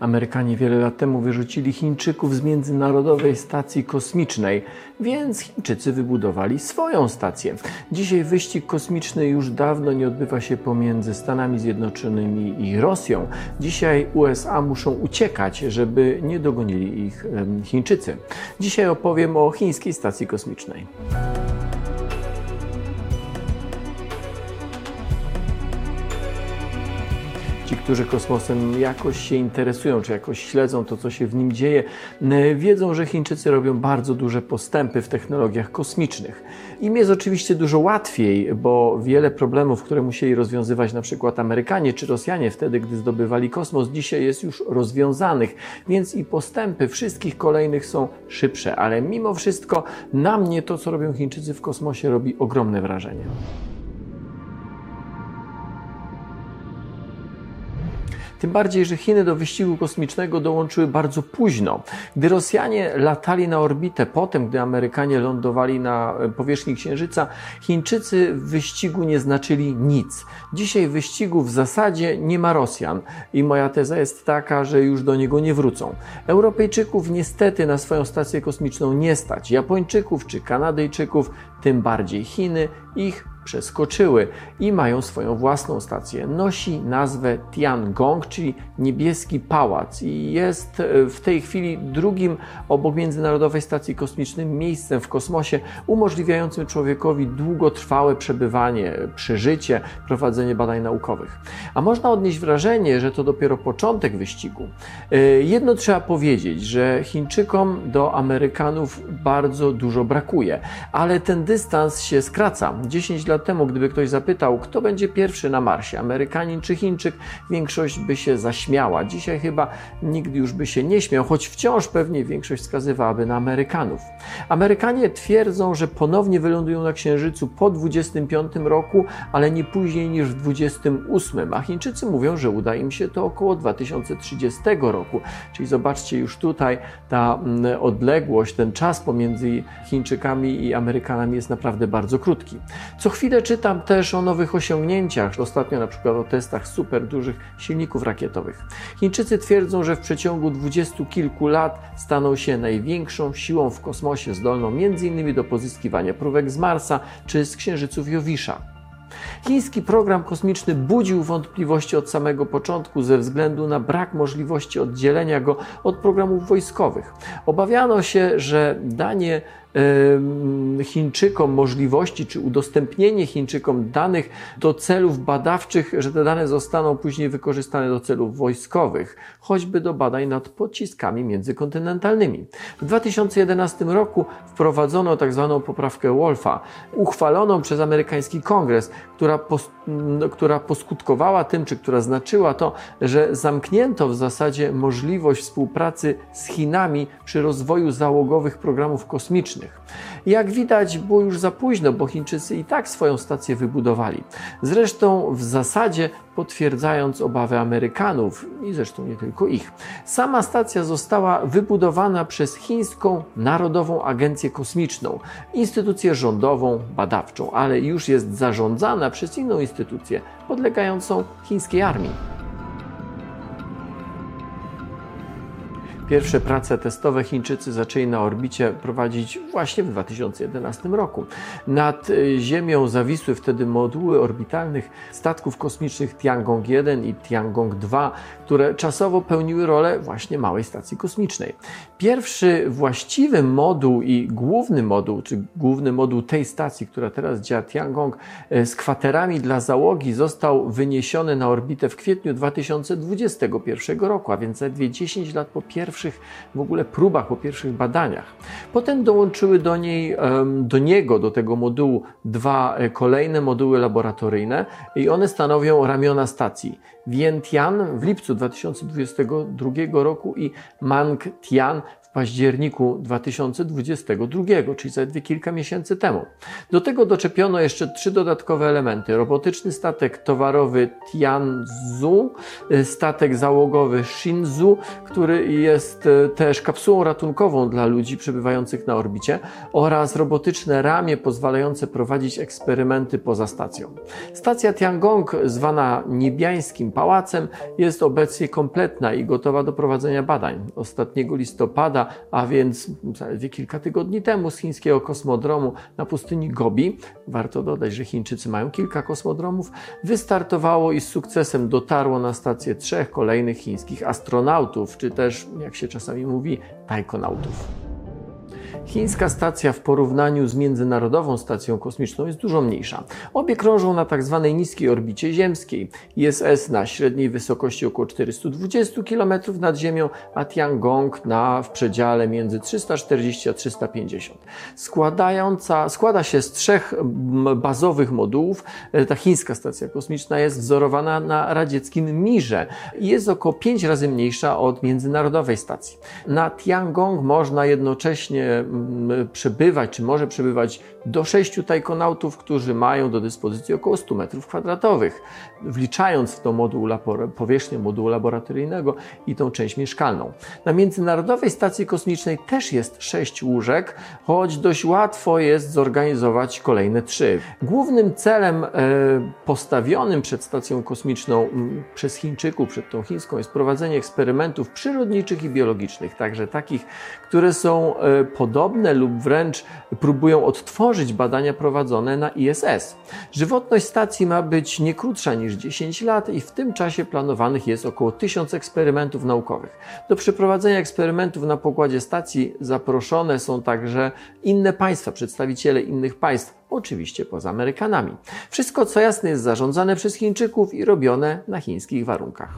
Amerykanie wiele lat temu wyrzucili Chińczyków z Międzynarodowej Stacji Kosmicznej, więc Chińczycy wybudowali swoją stację. Dzisiaj wyścig kosmiczny już dawno nie odbywa się pomiędzy Stanami Zjednoczonymi i Rosją. Dzisiaj USA muszą uciekać, żeby nie dogonili ich Chińczycy. Dzisiaj opowiem o chińskiej stacji kosmicznej. Którzy kosmosem jakoś się interesują, czy jakoś śledzą to, co się w nim dzieje, wiedzą, że Chińczycy robią bardzo duże postępy w technologiach kosmicznych. Im jest oczywiście dużo łatwiej, bo wiele problemów, które musieli rozwiązywać na przykład Amerykanie czy Rosjanie wtedy, gdy zdobywali kosmos, dzisiaj jest już rozwiązanych, więc i postępy wszystkich kolejnych są szybsze, ale mimo wszystko na mnie to, co robią Chińczycy w kosmosie, robi ogromne wrażenie. Tym bardziej, że Chiny do wyścigu kosmicznego dołączyły bardzo późno. Gdy Rosjanie latali na orbitę, potem gdy Amerykanie lądowali na powierzchni Księżyca, Chińczycy w wyścigu nie znaczyli nic. Dzisiaj w wyścigu w zasadzie nie ma Rosjan i moja teza jest taka, że już do niego nie wrócą. Europejczyków niestety na swoją stację kosmiczną nie stać. Japończyków czy Kanadyjczyków, tym bardziej Chiny, ich przeskoczyły i mają swoją własną stację. Nosi nazwę Tiangong, czyli niebieski pałac i jest e, w tej chwili drugim obok Międzynarodowej Stacji Kosmicznej miejscem w kosmosie umożliwiającym człowiekowi długotrwałe przebywanie, przeżycie, prowadzenie badań naukowych. A można odnieść wrażenie, że to dopiero początek wyścigu. E, jedno trzeba powiedzieć, że Chińczykom do Amerykanów bardzo dużo brakuje, ale ten dystans się skraca. 10 lat lat temu, gdyby ktoś zapytał, kto będzie pierwszy na Marsie, Amerykanin czy Chińczyk, większość by się zaśmiała. Dzisiaj chyba nikt już by się nie śmiał, choć wciąż pewnie większość wskazywałaby na Amerykanów. Amerykanie twierdzą, że ponownie wylądują na Księżycu po 25 roku, ale nie później niż w 28, a Chińczycy mówią, że uda im się to około 2030 roku. Czyli zobaczcie już tutaj ta mm, odległość, ten czas pomiędzy Chińczykami i Amerykanami jest naprawdę bardzo krótki. Co chwilę chwilę czytam też o nowych osiągnięciach, ostatnio na przykład o testach super dużych silników rakietowych. Chińczycy twierdzą, że w przeciągu dwudziestu kilku lat staną się największą siłą w kosmosie, zdolną m.in. do pozyskiwania próbek z Marsa czy z księżyców Jowisza. Chiński program kosmiczny budził wątpliwości od samego początku ze względu na brak możliwości oddzielenia go od programów wojskowych. Obawiano się, że danie Chińczykom możliwości, czy udostępnienie Chińczykom danych do celów badawczych, że te dane zostaną później wykorzystane do celów wojskowych, choćby do badań nad pociskami międzykontynentalnymi. W 2011 roku wprowadzono tak zwaną poprawkę Wolfa, uchwaloną przez amerykański kongres, która, pos, która poskutkowała tym, czy która znaczyła to, że zamknięto w zasadzie możliwość współpracy z Chinami przy rozwoju załogowych programów kosmicznych. Jak widać, było już za późno, bo Chińczycy i tak swoją stację wybudowali. Zresztą w zasadzie potwierdzając obawy Amerykanów i zresztą nie tylko ich. Sama stacja została wybudowana przez Chińską Narodową Agencję Kosmiczną, instytucję rządową, badawczą, ale już jest zarządzana przez inną instytucję podlegającą chińskiej armii. Pierwsze prace testowe Chińczycy zaczęli na orbicie prowadzić właśnie w 2011 roku. Nad y, Ziemią zawisły wtedy moduły orbitalnych statków kosmicznych Tiangong 1 i Tiangong 2, które czasowo pełniły rolę właśnie małej stacji kosmicznej. Pierwszy właściwy moduł i główny moduł, czy główny moduł tej stacji, która teraz działa Tiangong, y, z kwaterami dla załogi został wyniesiony na orbitę w kwietniu 2021 roku, a więc zaledwie 10 lat po pierwszym pierwszych w ogóle próbach, po pierwszych badaniach. Potem dołączyły do niej, do niego, do tego modułu dwa e, kolejne moduły laboratoryjne i one stanowią ramiona stacji. Vientian w lipcu 2022 roku i Mang Tian październiku 2022, czyli zaledwie kilka miesięcy temu. Do tego doczepiono jeszcze trzy dodatkowe elementy. Robotyczny statek towarowy Tianzu, statek załogowy Shinzu, który jest e, też kapsułą ratunkową dla ludzi przebywających na orbicie oraz robotyczne ramię pozwalające prowadzić eksperymenty poza stacją. Stacja Tiangong, zwana niebiańskim pałacem, jest obecnie kompletna i gotowa do prowadzenia badań. Ostatniego listopada, a więc zaledwie kilka tygodni temu z chińskiego kosmodromu na pustyni Gobi, warto dodać, że Chińczycy mają kilka kosmodromów, wystartowało i z sukcesem dotarło na stację trzech kolejnych chińskich astronautów, czy też, jak się czasami mówi, tajkonautów. Chińska stacja w porównaniu z międzynarodową stacją kosmiczną jest dużo mniejsza. Obie krążą na tzw. Tak niskiej orbicie ziemskiej. ISS na średniej wysokości około 420 km nad Ziemią, a Tiangong na w przedziale między 340 a 350. Składająca, składa się z trzech bazowych modułów. E, ta chińska stacja kosmiczna jest wzorowana na radzieckim Mirze i jest około 5 razy mniejsza od międzynarodowej stacji. Na Tiangong można jednocześnie przebywać, czy może przebywać do sześciu tajkonautów, którzy mają do dyspozycji około 100 metrów kwadratowych, wliczając w to moduł powierzchnię modułu laboratoryjnego i tą część mieszkalną. Na Międzynarodowej Stacji Kosmicznej też jest sześć łóżek, choć dość łatwo jest zorganizować kolejne trzy. Głównym celem e, postawionym przed Stacją Kosmiczną przez Chińczyków, przed tą chińską, jest prowadzenie eksperymentów przyrodniczych i biologicznych, także takich, które są e, podobne lub wręcz próbują odtworzyć badania prowadzone na ISS. Żywotność stacji ma być nie krótsza niż 10 lat i w tym czasie planowanych jest około 1000 eksperymentów naukowych. Do przeprowadzenia eksperymentów na pokładzie stacji zaproszone są także inne państwa, przedstawiciele innych państw, oczywiście poza Amerykanami. Wszystko, co jasne, jest zarządzane przez Chińczyków i robione na chińskich warunkach.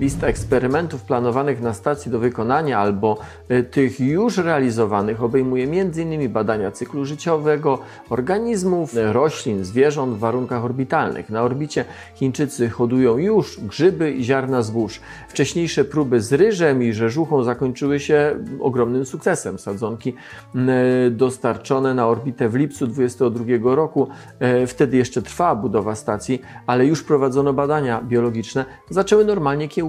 Lista eksperymentów planowanych na stacji do wykonania albo y, tych już realizowanych obejmuje m.in. badania cyklu życiowego organizmów, roślin, zwierząt w warunkach orbitalnych. Na orbicie Chińczycy hodują już grzyby i ziarna zbóż. Wcześniejsze próby z ryżem i rzeżuchą zakończyły się ogromnym sukcesem. Sadzonki y, dostarczone na orbitę w lipcu 2022 roku, y, wtedy jeszcze trwała budowa stacji, ale już prowadzono badania biologiczne, zaczęły normalnie kiełkować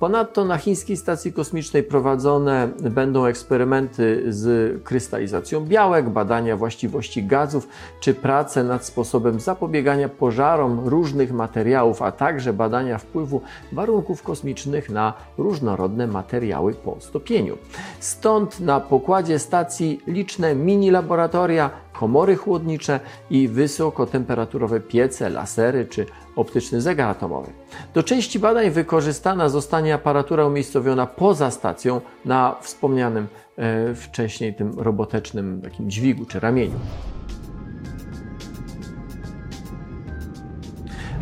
Ponadto na chińskiej stacji kosmicznej prowadzone będą eksperymenty z krystalizacją białek, badania właściwości gazów czy prace nad sposobem zapobiegania pożarom różnych materiałów, a także badania wpływu warunków kosmicznych na różnorodne materiały po stopieniu. Stąd na pokładzie stacji liczne mini laboratoria, komory chłodnicze i wysokotemperaturowe piece, lasery czy optyczny zegar atomowy. Do części badań wykorzystana zostanie aparatura umiejscowiona poza stacją na wspomnianym e, wcześniej tym robotecznym takim dźwigu czy ramieniu.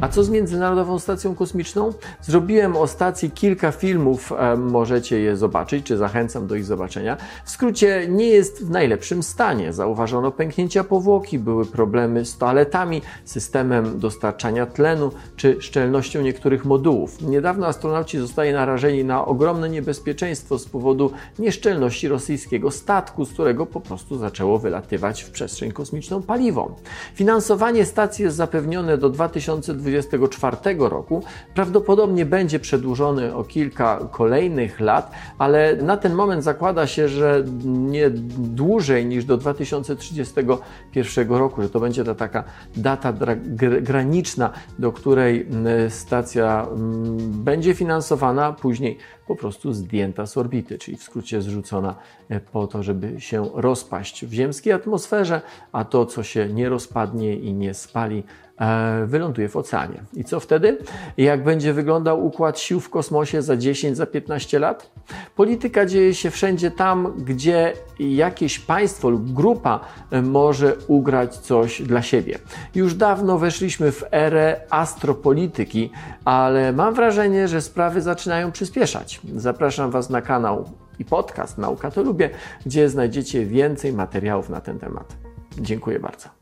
A co z Międzynarodową Stacją Kosmiczną? Zrobiłem o stacji kilka filmów, e, możecie je zobaczyć, czy zachęcam do ich zobaczenia. W skrócie, nie jest w najlepszym stanie. Zauważono pęknięcia powłoki, były problemy z toaletami, systemem dostarczania tlenu, czy szczelnością niektórych modułów. Niedawno astronauci zostali narażeni na ogromne niebezpieczeństwo z powodu nieszczelności rosyjskiego statku, z którego po prostu zaczęło wylatywać w przestrzeń kosmiczną paliwo. Finansowanie stacji jest zapewnione do 2020 2024 roku prawdopodobnie będzie przedłużony o kilka kolejnych lat, ale na ten moment zakłada się, że nie dłużej niż do 2031 roku, że to będzie ta taka data graniczna, do której stacja będzie finansowana, później po prostu zdjęta z orbity, czyli w skrócie zrzucona e, po to, żeby się rozpaść w ziemskiej atmosferze, a to, co się nie rozpadnie i nie spali, E, wyląduje w oceanie. I co wtedy? Jak będzie wyglądał układ sił w kosmosie za 10, za 15 lat? Polityka dzieje się wszędzie tam, gdzie jakieś państwo lub grupa e, może ugrać coś dla siebie. Już dawno weszliśmy w erę astropolityki, ale mam wrażenie, że sprawy zaczynają przyspieszać. Zapraszam Was na kanał i podcast Nauka to Lubię, gdzie znajdziecie więcej materiałów na ten temat. Dziękuję bardzo.